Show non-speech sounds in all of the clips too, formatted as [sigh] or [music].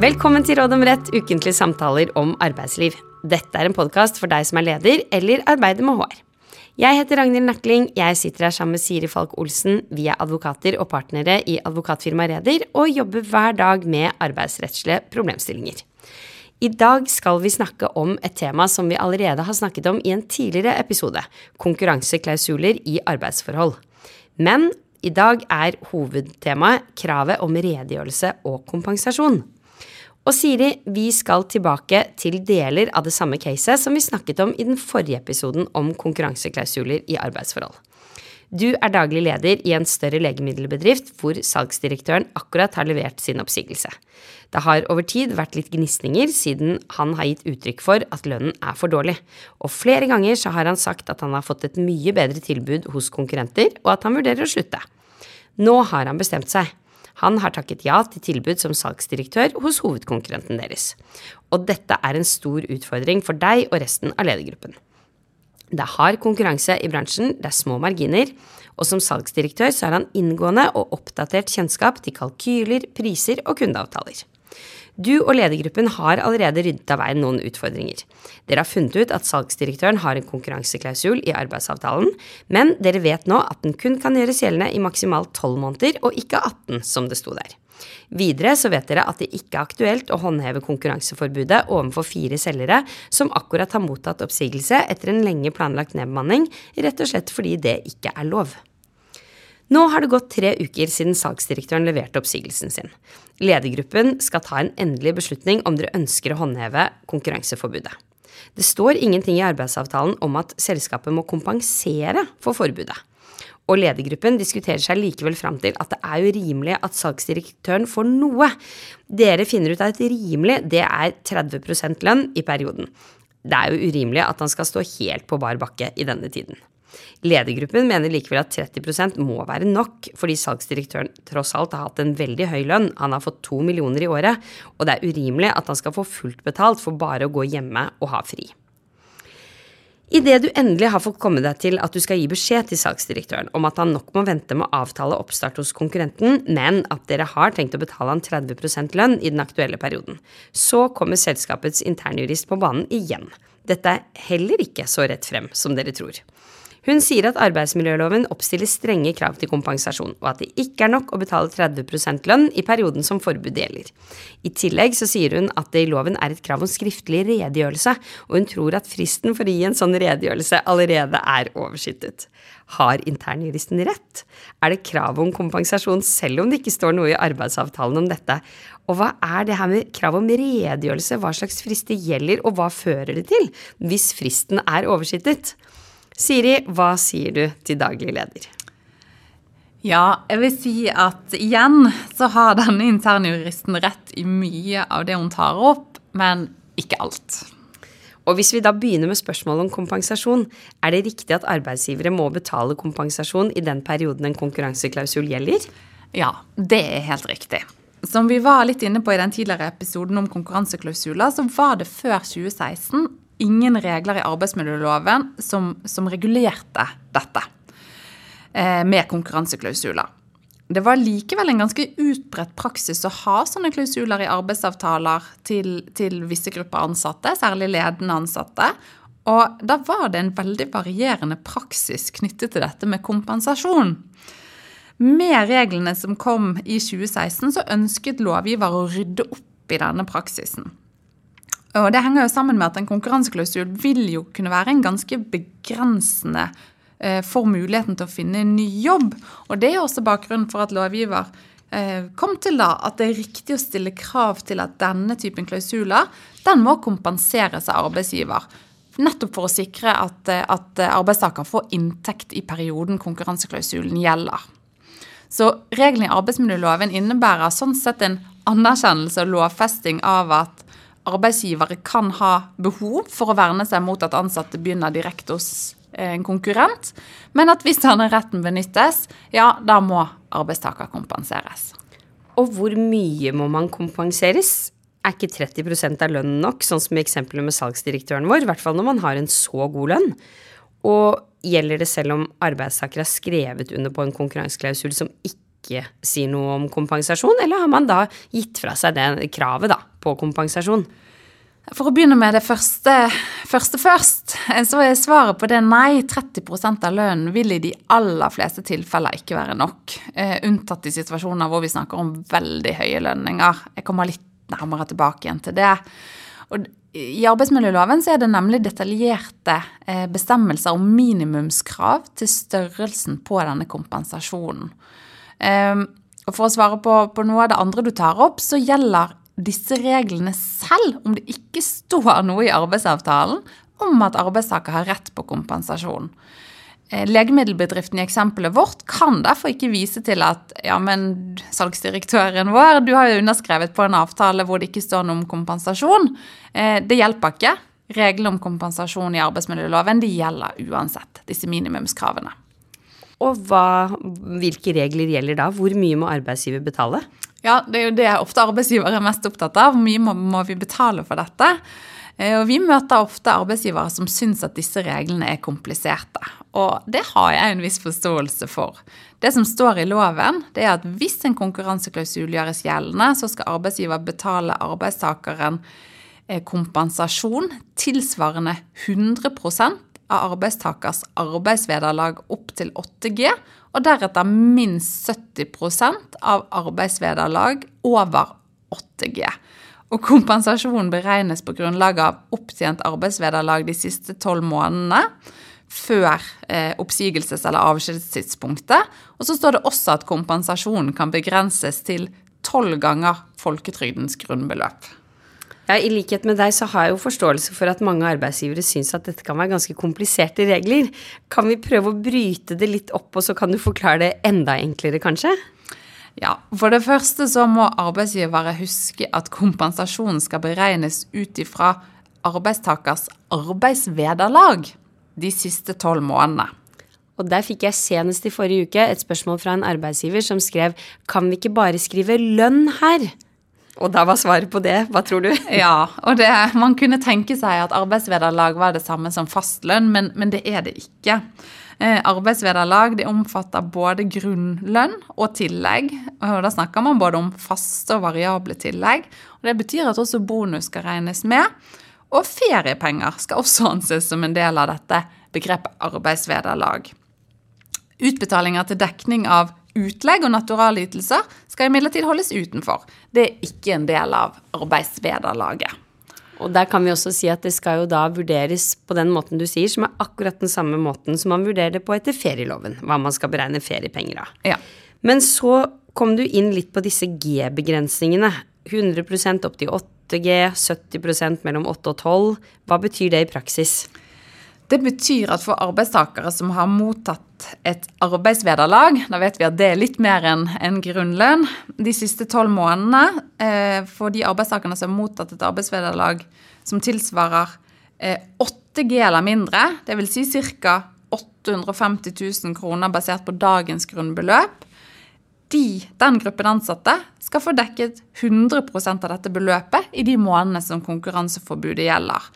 Velkommen til Råd om rett, ukentlige samtaler om arbeidsliv. Dette er en podkast for deg som er leder eller arbeider med HR. Jeg heter Ragnhild Nakling. Jeg sitter her sammen med Siri Falk Olsen. Vi er advokater og partnere i advokatfirmaet Reder og jobber hver dag med arbeidsrettslige problemstillinger. I dag skal vi snakke om et tema som vi allerede har snakket om i en tidligere episode konkurranseklausuler i arbeidsforhold. Men i dag er hovedtemaet kravet om redegjørelse og kompensasjon. Og Siri, vi skal tilbake til deler av det samme caset som vi snakket om i den forrige episoden om konkurranseklausuler i arbeidsforhold. Du er daglig leder i en større legemiddelbedrift hvor salgsdirektøren akkurat har levert sin oppsigelse. Det har over tid vært litt gnisninger siden han har gitt uttrykk for at lønnen er for dårlig, og flere ganger så har han sagt at han har fått et mye bedre tilbud hos konkurrenter, og at han vurderer å slutte. Nå har han bestemt seg. Han har takket ja til tilbud som salgsdirektør hos hovedkonkurrenten deres. Og dette er en stor utfordring for deg og resten av ledergruppen. Det er hard konkurranse i bransjen, det er små marginer, og som salgsdirektør så har han inngående og oppdatert kjennskap til kalkyler, priser og kundeavtaler. Du og ledergruppen har allerede ryddet av veien noen utfordringer. Dere har funnet ut at salgsdirektøren har en konkurranseklausul i arbeidsavtalen, men dere vet nå at den kun kan gjøres gjeldende i maksimalt 12 måneder, og ikke 18, som det sto der. Videre så vet dere at det ikke er aktuelt å håndheve konkurranseforbudet overfor fire selgere som akkurat har mottatt oppsigelse etter en lenge planlagt nedbemanning, rett og slett fordi det ikke er lov. Nå har det gått tre uker siden salgsdirektøren leverte oppsigelsen sin. Ledergruppen skal ta en endelig beslutning om dere ønsker å håndheve konkurranseforbudet. Det står ingenting i arbeidsavtalen om at selskapet må kompensere for forbudet. Og ledergruppen diskuterer seg likevel fram til at det er urimelig at salgsdirektøren får noe. Dere finner ut at rimelig, det er 30 lønn i perioden. Det er jo urimelig at han skal stå helt på bar bakke i denne tiden. Ledergruppen mener likevel at 30% må være nok, fordi salgsdirektøren tross alt har hatt en veldig høy lønn, han har fått to millioner i året, og det er urimelig at han skal få fullt betalt for bare å gå hjemme og ha fri. Idet du endelig har fått komme deg til at du skal gi beskjed til salgsdirektøren om at han nok må vente med å avtale oppstart hos konkurrenten, men at dere har tenkt å betale han 30% lønn i den aktuelle perioden, så kommer selskapets internjurist på banen igjen. Dette er heller ikke så rett frem som dere tror. Hun sier at arbeidsmiljøloven oppstiller strenge krav til kompensasjon, og at det ikke er nok å betale 30% lønn i perioden som forbudet gjelder. I tillegg så sier hun at det i loven er et krav om skriftlig redegjørelse, og hun tror at fristen for å gi en sånn redegjørelse allerede er oversittet. Har internjuristen rett? Er det krav om kompensasjon selv om det ikke står noe i arbeidsavtalen om dette? Og hva er det her med krav om redegjørelse, hva slags frist det gjelder, og hva fører det til, hvis fristen er oversittet? Siri, hva sier du til daglig leder? Ja, jeg vil si at igjen så har denne internjuristen rett i mye av det hun tar opp, men ikke alt. Og hvis vi da begynner med spørsmålet om kompensasjon, er det riktig at arbeidsgivere må betale kompensasjon i den perioden en konkurranseklausul gjelder? Ja, det er helt riktig. Som vi var litt inne på i den tidligere episoden om konkurranseklausuler, så var det før 2016 ingen regler i arbeidsmiljøloven som, som regulerte dette eh, med konkurranseklausuler. Det var likevel en ganske utbredt praksis å ha sånne klausuler i arbeidsavtaler til, til visse grupper ansatte, særlig ledende ansatte. Og da var det en veldig varierende praksis knyttet til dette med kompensasjon. Med reglene som kom i 2016, så ønsket lovgiver å rydde opp i denne praksisen. Og Det henger jo sammen med at en konkurranseklausul vil jo kunne være en ganske begrensende eh, for muligheten til å finne en ny jobb. Og Det er også bakgrunnen for at lovgiver eh, kom til da at det er riktig å stille krav til at denne typen klausuler den må kompenseres av arbeidsgiver. Nettopp for å sikre at, eh, at arbeidstaker får inntekt i perioden konkurranseklausulen gjelder. Så reglene i arbeidsmiljøloven innebærer sånn sett en anerkjennelse og lovfesting av at arbeidsgivere kan ha behov for å verne seg mot at ansatte begynner direkte hos eh, en konkurrent, men at hvis denne retten benyttes, ja, da må arbeidstaker kompenseres. Og hvor mye må man kompenseres? Er ikke 30% av lønnen nok, sånn som i eksempelet med salgsdirektøren vår, i hvert fall når man har en så god lønn? Og gjelder det selv om arbeidstaker har skrevet under på en konkurranseklausul som ikke ikke si noe om kompensasjon, eller har man da gitt fra seg det kravet da, på kompensasjon? For å begynne med det første, første først, så er svaret på det nei. 30% av lønnen vil i de aller fleste tilfeller ikke være nok. Eh, unntatt i situasjoner hvor vi snakker om veldig høye lønninger. Jeg kommer litt nærmere tilbake igjen til det. Og I arbeidsmiljøloven så er det nemlig detaljerte eh, bestemmelser om minimumskrav til størrelsen på denne kompensasjonen. Eh, og For å svare på, på noe av det andre du tar opp, så gjelder disse reglene selv om det ikke står noe i arbeidsavtalen om at arbeidstaker har rett på kompensasjon. Eh, legemiddelbedriften i eksempelet vårt kan derfor ikke vise til at ja, men salgsdirektøren vår, du har jo underskrevet på en avtale hvor det ikke står noe om kompensasjon. Eh, det hjelper ikke. Reglene om kompensasjon i arbeidsmiljøloven de gjelder uansett, disse minimumskravene. Og hva, hvilke regler gjelder da? Hvor mye må arbeidsgiver betale? Ja, det er jo det ofte arbeidsgivere er mest opptatt av. Hvor mye må, må vi betale for dette? Eh, og vi møter ofte arbeidsgivere som syns at disse reglene er kompliserte. Og det har jeg en viss forståelse for. Det som står i loven, det er at hvis en konkurranseklausul gjøres gjeldende, så skal arbeidsgiver betale arbeidstakeren eh, kompensasjon tilsvarende 100 av arbeidstakers arbeidsvederlag opp til 8G, og deretter minst 70% av arbeidsvederlag over 8G. Og kompensasjonen beregnes på grunnlag av opptjent arbeidsvederlag de siste tolv månedene før eh, oppsigelses- eller avskjedstidspunktet. Og så står det også at kompensasjonen kan begrenses til tolv ganger folketrygdens grunnbeløp. Ja, I likhet med deg så har jeg jo forståelse for at mange arbeidsgivere syns at dette kan være ganske kompliserte regler. Kan vi prøve å bryte det litt opp, og så kan du forklare det enda enklere, kanskje? Ja, For det første så må arbeidsgivere huske at kompensasjonen skal beregnes ut ifra arbeidstakers arbeidsvederlag de siste tolv månedene. Og der fikk jeg senest i forrige uke et spørsmål fra en arbeidsgiver som skrev kan vi ikke bare skrive lønn her? Og da var svaret på det, hva tror du? [laughs] Ja, og det, man kunne tenke seg at arbeidsvederlag var det samme som fastlønn, men, men det er det ikke. Eh, arbeidsvederlag omfatter både grunnlønn og tillegg. og Da snakker man både om faste og variable tillegg. og Det betyr at også bonus skal regnes med. Og feriepenger skal også anses som en del av dette begrepet arbeidsvederlag. Utbetalinger til dekning av Utlegg og naturalytelser skal imidlertid holdes utenfor. Det er ikke en del av arbeidsvederlaget. Og der kan vi også si at det skal jo da vurderes på den måten du sier, som er akkurat den samme måten som man vurderer det på etter ferieloven, hva man skal beregne feriepenger av. Ja. Men så kom du inn litt på disse G-begrensningene. 100% opp til 8G, 70% mellom 8 og 12. Hva betyr det i praksis? Det betyr at for arbeidstakere som har mottatt et arbeidsvederlag, da vet vi at det er litt mer enn en grunnlønn, de siste tolv månedene, eh, for de arbeidstakerne som har mottatt et arbeidsvederlag som tilsvarer 8G eh, eller mindre, dvs. Si ca. 850 000 kroner basert på dagens grunnbeløp, de, den gruppen ansatte skal få dekket 100% av dette beløpet i de månedene som konkurranseforbudet gjelder.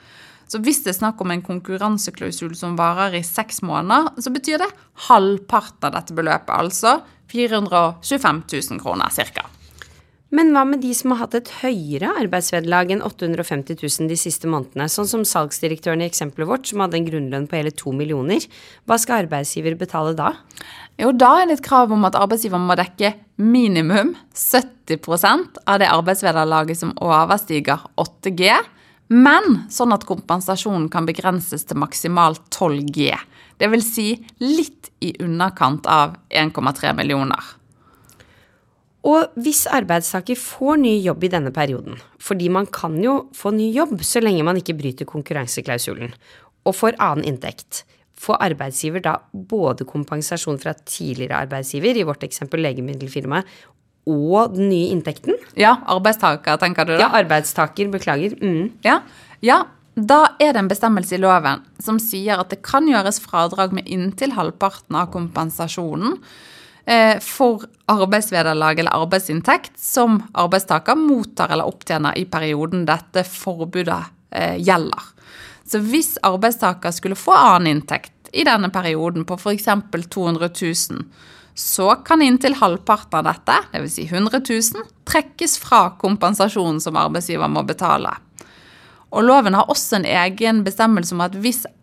Så hvis det er snakk om en konkurranseklausul som varer i seks måneder, så betyr det halvparten av dette beløpet, altså 425 000 kroner ca. Men hva med de som har hatt et høyere arbeidsvederlag enn 850 000 de siste månedene, sånn som salgsdirektøren i eksempelet vårt, som hadde en grunnlønn på hele to millioner. Hva skal arbeidsgiver betale da? Jo, da er det et krav om at arbeidsgiver må dekke minimum 70% av det arbeidsvederlaget som overstiger 8G men sånn at kompensasjonen kan begrenses til maksimalt 12 G. Vil si litt i underkant av 1,3 millioner. Og hvis arbeidstaker får ny jobb i denne perioden, fordi man kan jo få ny jobb så lenge man ikke bryter konkurranseklausulen, og får annen inntekt, får arbeidsgiver da både kompensasjon fra tidligere arbeidsgiver, i vårt eksempel legemiddelfirmaet, og den nye inntekten? Ja, arbeidstaker, tenker du da? Ja, arbeidstaker. Beklager. Mm. Ja. ja. Da er det en bestemmelse i loven som sier at det kan gjøres fradrag med inntil halvparten av kompensasjonen eh, for arbeidsvederlag eller arbeidsinntekt som arbeidstaker mottar eller opptjener i perioden dette forbudet eh, gjelder. Så hvis arbeidstaker skulle få annen inntekt i denne perioden på f.eks. 200 000, så kan inntil halvparten av dette, dvs. Si 100 000, trekkes fra kompensasjonen som arbeidsgiver må betale. Og Loven har også en egen bestemmelse om at,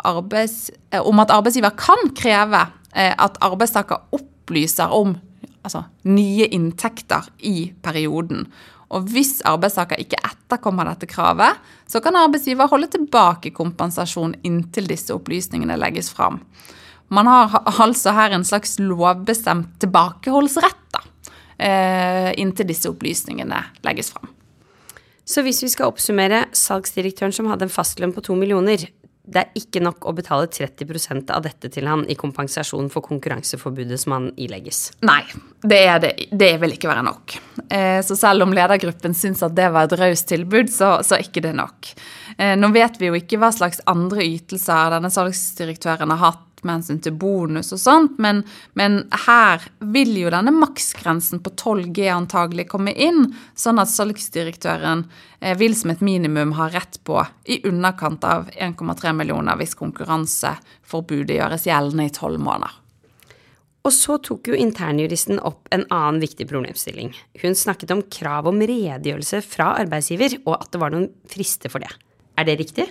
arbeids, eh, om at arbeidsgiver kan kreve eh, at arbeidstaker opplyser om altså, nye inntekter i perioden. Og hvis arbeidstaker ikke etterkommer dette kravet, så kan arbeidsgiver holde tilbake kompensasjon inntil disse opplysningene legges fram. Man har altså her en slags lovbestemt tilbakeholdsrett da, eh, inntil disse opplysningene legges fram. Så hvis vi skal oppsummere salgsdirektøren som hadde en fastlønn på to millioner, det er ikke nok å betale 30% av dette til han i kompensasjon for konkurranseforbudet som han ilegges? Nei, det, er det, det vil ikke være nok. Eh, så selv om ledergruppen syns at det var et raust tilbud, så, så er ikke det nok. Eh, nå vet vi jo ikke hva slags andre ytelser denne salgsdirektøren har hatt med hensyn til bonus og sånt, men, men her vil jo denne maksgrensen på 12 G antagelig komme inn, sånn at salgsdirektøren eh, vil som et minimum ha rett på i underkant av 1,3 millioner hvis konkurranseforbudet gjøres gjeldende i tolv måneder. Og så tok jo internjuristen opp en annen viktig problemstilling. Hun snakket om krav om redegjørelse fra arbeidsgiver, og at det var noen frister for det. Er det riktig?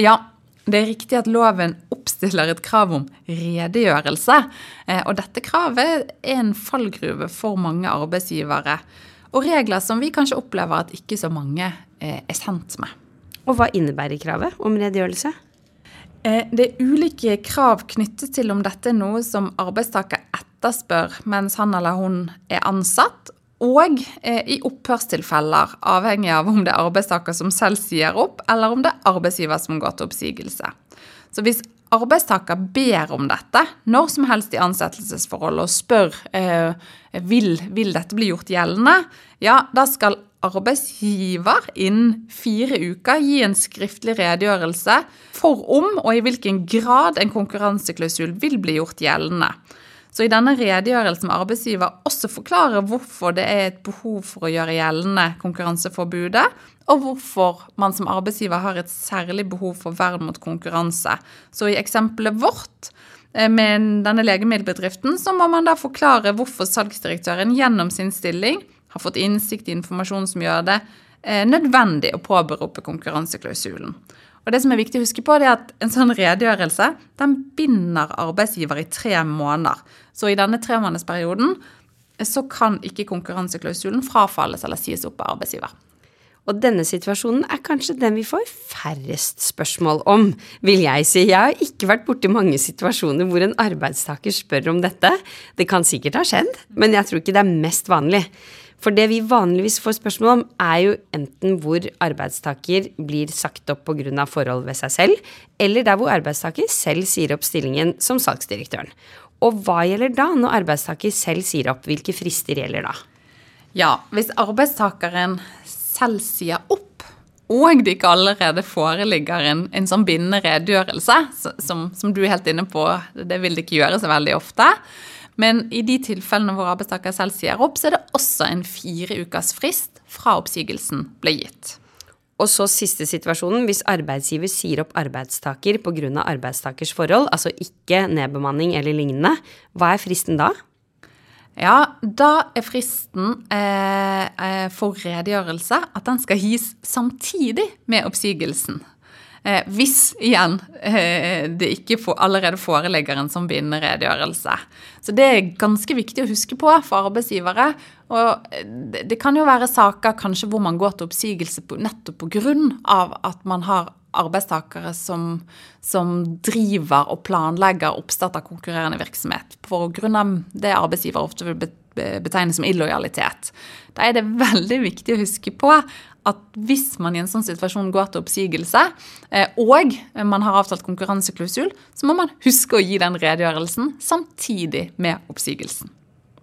Ja, det er riktig at loven oppstiller et krav om redegjørelse. Eh, og dette kravet er en fallgruve for mange arbeidsgivere. Og regler som vi kanskje opplever at ikke så mange eh, er kjent med. Og hva innebærer kravet om redegjørelse? Eh, det er ulike krav knyttet til om dette er noe som arbeidstaker etterspør mens han eller hun er ansatt, og eh, i opphørstilfeller, avhengig av om det er arbeidstaker som selv sier opp, eller om det er arbeidsgiver som går til oppsigelse. Så hvis arbeidstaker ber om dette når som helst i ansettelsesforholdet og spør eh, vil, vil dette bli gjort gjeldende, ja, da skal arbeidsgiver innen fire uker gi en skriftlig redegjørelse for om og i hvilken grad en konkurranseklausul vil bli gjort gjeldende. Så i denne redegjørelsen må arbeidsgiver også forklare hvorfor det er et behov for å gjøre gjeldende konkurranseforbudet, og hvorfor man som arbeidsgiver har et særlig behov for vern mot konkurranse. Så i eksempelet vårt eh, med denne legemiddelbedriften, så må man da forklare hvorfor salgsdirektøren gjennom sin stilling har fått innsikt i informasjon som gjør det eh, nødvendig å påberope konkurranseklausulen. Og det som er viktig å huske på, er at en sånn redegjørelse den binder arbeidsgiver i tre måneder. Så i denne tremånedersperioden eh, så kan ikke konkurranseklausulen frafalles eller sies opp av arbeidsgiver. Og denne situasjonen er kanskje den vi får færrest spørsmål om, vil jeg si. Jeg har ikke vært borti mange situasjoner hvor en arbeidstaker spør om dette. Det kan sikkert ha skjedd, men jeg tror ikke det er mest vanlig. For det vi vanligvis får spørsmål om, er jo enten hvor arbeidstaker blir sagt opp pga. forhold ved seg selv, eller der hvor arbeidstaker selv sier opp stillingen som salgsdirektøren. Og hva gjelder da, når arbeidstaker selv sier opp? Hvilke frister gjelder da? Ja, hvis arbeidstakeren selv sier opp, og det ikke allerede foreligger en, en sånn bindende redegjørelse, som, som, du er helt inne på, det vil det ikke gjøre så veldig ofte, men i de tilfellene hvor arbeidstaker selv sier opp, så er det også en fire ukers frist fra oppsigelsen ble gitt. Og så siste situasjonen, hvis arbeidsgiver sier opp arbeidstaker pga. arbeidstakers forhold, altså ikke nedbemanning eller lignende, hva er fristen da? Ja, da er fristen eh, eh for redegjørelse at den skal gis samtidig med oppsigelsen. Eh, hvis igjen eh, det ikke for, allerede foreligger en sånn bindende redegjørelse. Så det er ganske viktig å huske på for arbeidsgivere. Og det, det kan jo være saker kanskje hvor man går til oppsigelse på, nettopp pga. at man har arbeidstakere som, som, driver og planlegger oppstart av konkurrerende virksomhet. På grunn av det arbeidsgiver ofte vil betegne som illojalitet. Da er det [laughs] veldig viktig å huske på at hvis man i en sånn situasjon går til oppsigelse, eh, og man har avtalt konkurranseklausul, så må man huske å gi den redegjørelsen samtidig med oppsigelsen.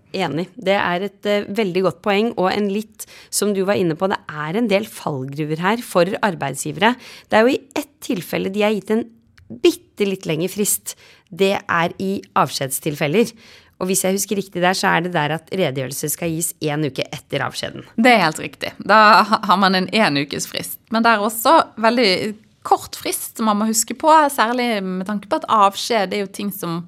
Enig. Det er et uh, veldig godt poeng, og en litt, som du var inne på, det er en del fallgruver her for arbeidsgivere. Det er jo i ett tilfelle de har gitt en bitte litt lengre frist. Det er i avskjedstilfeller. Og hvis jeg husker riktig der, så er det der at redegjørelse skal gis én uke etter avskjeden. Det er helt riktig. Da har man en én ukes frist. Men det er også veldig kort frist som man må huske på, særlig med tanke på at avskjed er jo ting som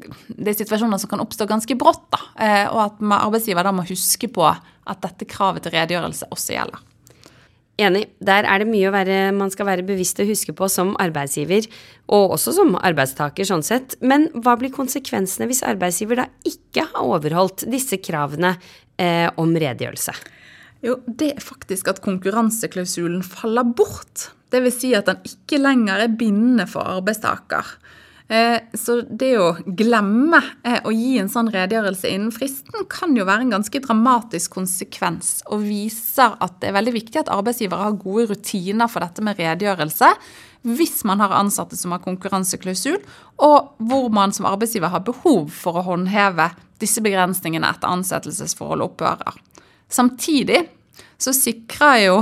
det er situasjoner som kan oppstå ganske brått. da, eh, Og at arbeidsgiver da må huske på at dette kravet til redegjørelse også gjelder. Enig. Der er det mye være, man skal være bevisst og huske på som arbeidsgiver, og også som arbeidstaker, sånn sett. Men hva blir konsekvensene hvis arbeidsgiver da ikke har overholdt disse kravene eh, om redegjørelse? Jo, det er faktisk at konkurranseklausulen faller bort. Vil si at den ikke lenger er bindende for arbeidstaker. Eh, så det å glemme eh, å gi en sånn redegjørelse innen fristen kan jo være en ganske dramatisk konsekvens, og viser at det er veldig viktig at arbeidsgivere har gode rutiner for dette med redegjørelse hvis man har ansatte som har konkurranseklausul, og hvor man som arbeidsgiver har behov for å håndheve disse begrensningene etter ansettelsesforhold opphører. Samtidig så sikrer jo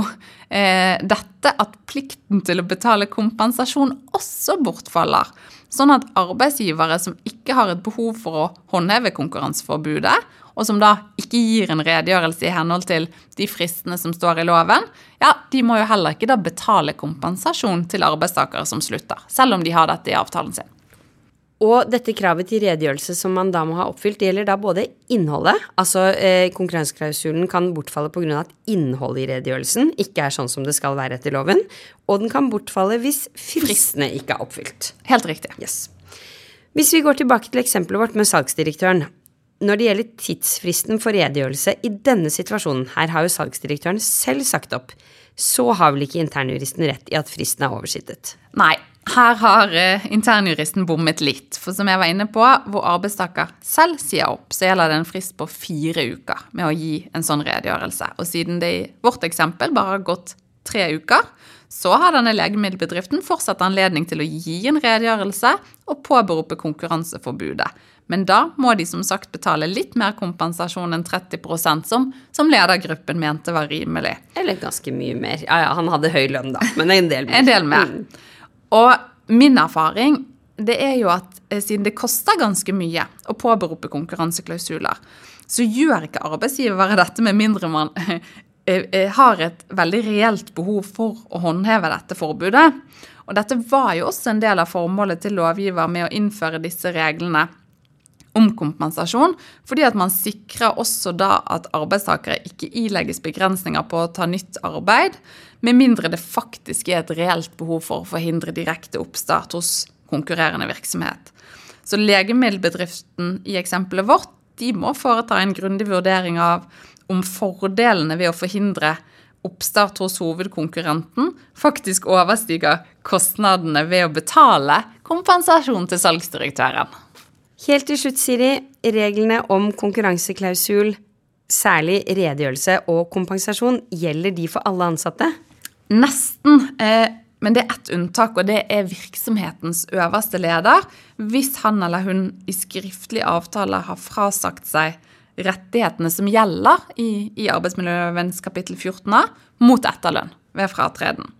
eh, dette at plikten til å betale kompensasjon også bortfaller. Sånn at arbeidsgivere som ikke har et behov for å håndheve konkurranseforbudet, og som da ikke gir en redegjørelse i henhold til de fristene som står i loven, ja, de må jo heller ikke da betale kompensasjon til arbeidstakere som slutter, selv om de har dette i avtalen sin. Og dette kravet til redegjørelse som man da må ha oppfylt, gjelder da både innholdet, altså eh, konkurranseklausulen kan bortfalle pga. at innholdet i redegjørelsen ikke er sånn som det skal være etter loven, og den kan bortfalle hvis fristene ikke er oppfylt. Helt riktig. Yes. Hvis vi går tilbake til eksempelet vårt med salgsdirektøren. Når det gjelder tidsfristen for redegjørelse i denne situasjonen, her har jo salgsdirektøren selv sagt opp, så har vel ikke internjuristen rett i at fristen er oversittet? Nei, her har uh, internjuristen bommet litt. For som jeg var inne på, hvor arbeidstaker selv sier opp, så gjelder det en frist på fire uker med å gi en sånn redegjørelse. Og siden det i vårt eksempel bare har gått tre uker, så har denne legemiddelbedriften fortsatt anledning til å gi en redegjørelse og påberope konkurranseforbudet. Men da må de som sagt betale litt mer kompensasjon enn 30% som, som ledergruppen mente var rimelig. Eller ganske mye mer. Ja ja, han hadde høy lønn, da, men en del mer. en del mer. Mm. Og min erfaring det er jo at eh, siden det koster ganske mye å påberope konkurranseklausuler, så gjør ikke arbeidsgivere dette med mindre man eh, eh, har et veldig reelt behov for å håndheve dette forbudet. Og dette var jo også en del av formålet til lovgiver med å innføre disse reglene om kompensasjon, fordi at man sikrer også da at arbeidstakere ikke ilegges begrensninger på å ta nytt arbeid, med mindre det faktisk er et reelt behov for å forhindre direkte oppstart hos konkurrerende virksomhet. Så legemiddelbedriften i eksempelet vårt de må foreta en grundig vurdering av om fordelene ved å forhindre oppstart hos hovedkonkurrenten faktisk overstiger kostnadene ved å betale kompensasjon til salgsdirektøren. Helt til slutt, Siri. Reglene om konkurranseklausul, særlig redegjørelse og kompensasjon, gjelder de for alle ansatte? Nesten. Eh, men det er ett unntak, og det er virksomhetens øverste leder. Hvis han eller hun i skriftlig avtale har frasagt seg rettighetene som gjelder i, i arbeidsmiljølovens kapittel 14a, mot etterlønn ved fratreden.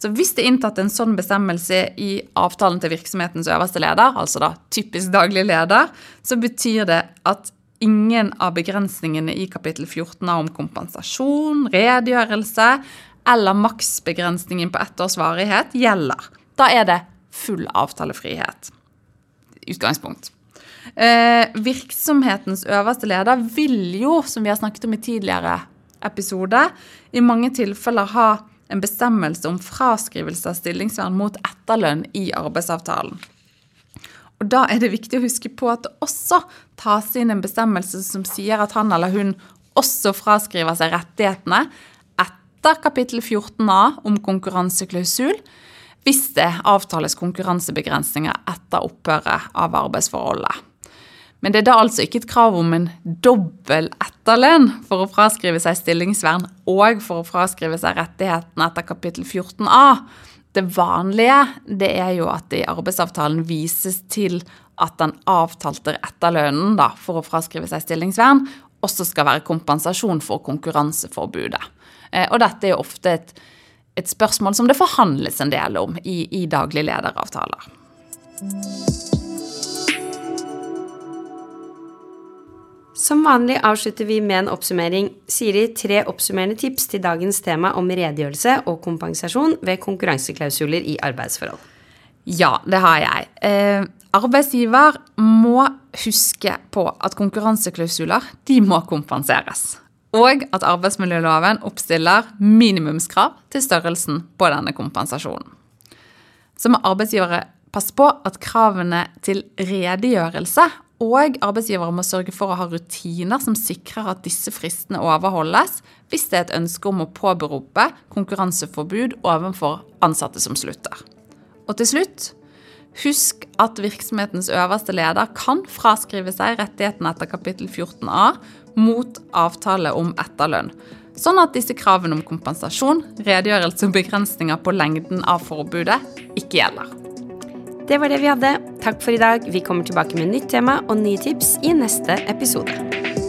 Så hvis det er inntatt en sånn bestemmelse i avtalen til virksomhetens øverste leder, altså da typisk daglig leder, så betyr det at ingen av begrensningene i kapittel 14 om kompensasjon, redegjørelse eller maksbegrensningen på ett års varighet gjelder. Da er det full avtalefrihet. Utgangspunkt. Eh, virksomhetens øverste leder vil jo, som vi har snakket om i tidligere episode, i mange tilfeller ha en bestemmelse om fraskrivelse av stillingsvern mot etterlønn i arbeidsavtalen. Og Da er det viktig å huske på at det også tas inn en bestemmelse som sier at han eller hun også fraskriver seg rettighetene etter kapittel 14a om konkurranseklausul hvis det avtales konkurransebegrensninger etter opphøret av arbeidsforholdet. Men det er da altså ikke et krav om en dobbel etterlønn for å fraskrive seg stillingsvern og for å fraskrive seg rettighetene etter kapittel 14a. Det vanlige det er jo at det i arbeidsavtalen vises til at den avtalte etterlønnen da, for å fraskrive seg stillingsvern også skal være kompensasjon for konkurranseforbudet. Eh, og dette er jo ofte et, et spørsmål som det forhandles en del om i, i daglig lederavtaler. Som vanlig avslutter vi med en oppsummering. Siri, tre oppsummerende tips til dagens tema om redegjørelse og kompensasjon ved konkurranseklausuler i arbeidsforhold. Ja, det har jeg. Eh, Arbeidsgiver må huske på at konkurranseklausuler de må kompenseres. Og at arbeidsmiljøloven oppstiller minimumskrav til størrelsen på denne kompensasjonen. Så må arbeidsgivere passe på at kravene til redegjørelse og arbeidsgivere må sørge for å ha rutiner som sikrer at disse fristene overholdes, hvis det er et ønske om å påberope konkurranseforbud overfor ansatte som slutter. Og til slutt, husk at virksomhetens øverste leder kan fraskrive seg rettigheten etter kapittel 14a mot avtale om etterlønn, sånn at disse kravene om kompensasjon, redegjørelse og begrensninger på lengden av forbudet ikke gjelder. Det var det vi hadde. Takk for i dag. Vi kommer tilbake med nytt tema og nye tips i neste episode.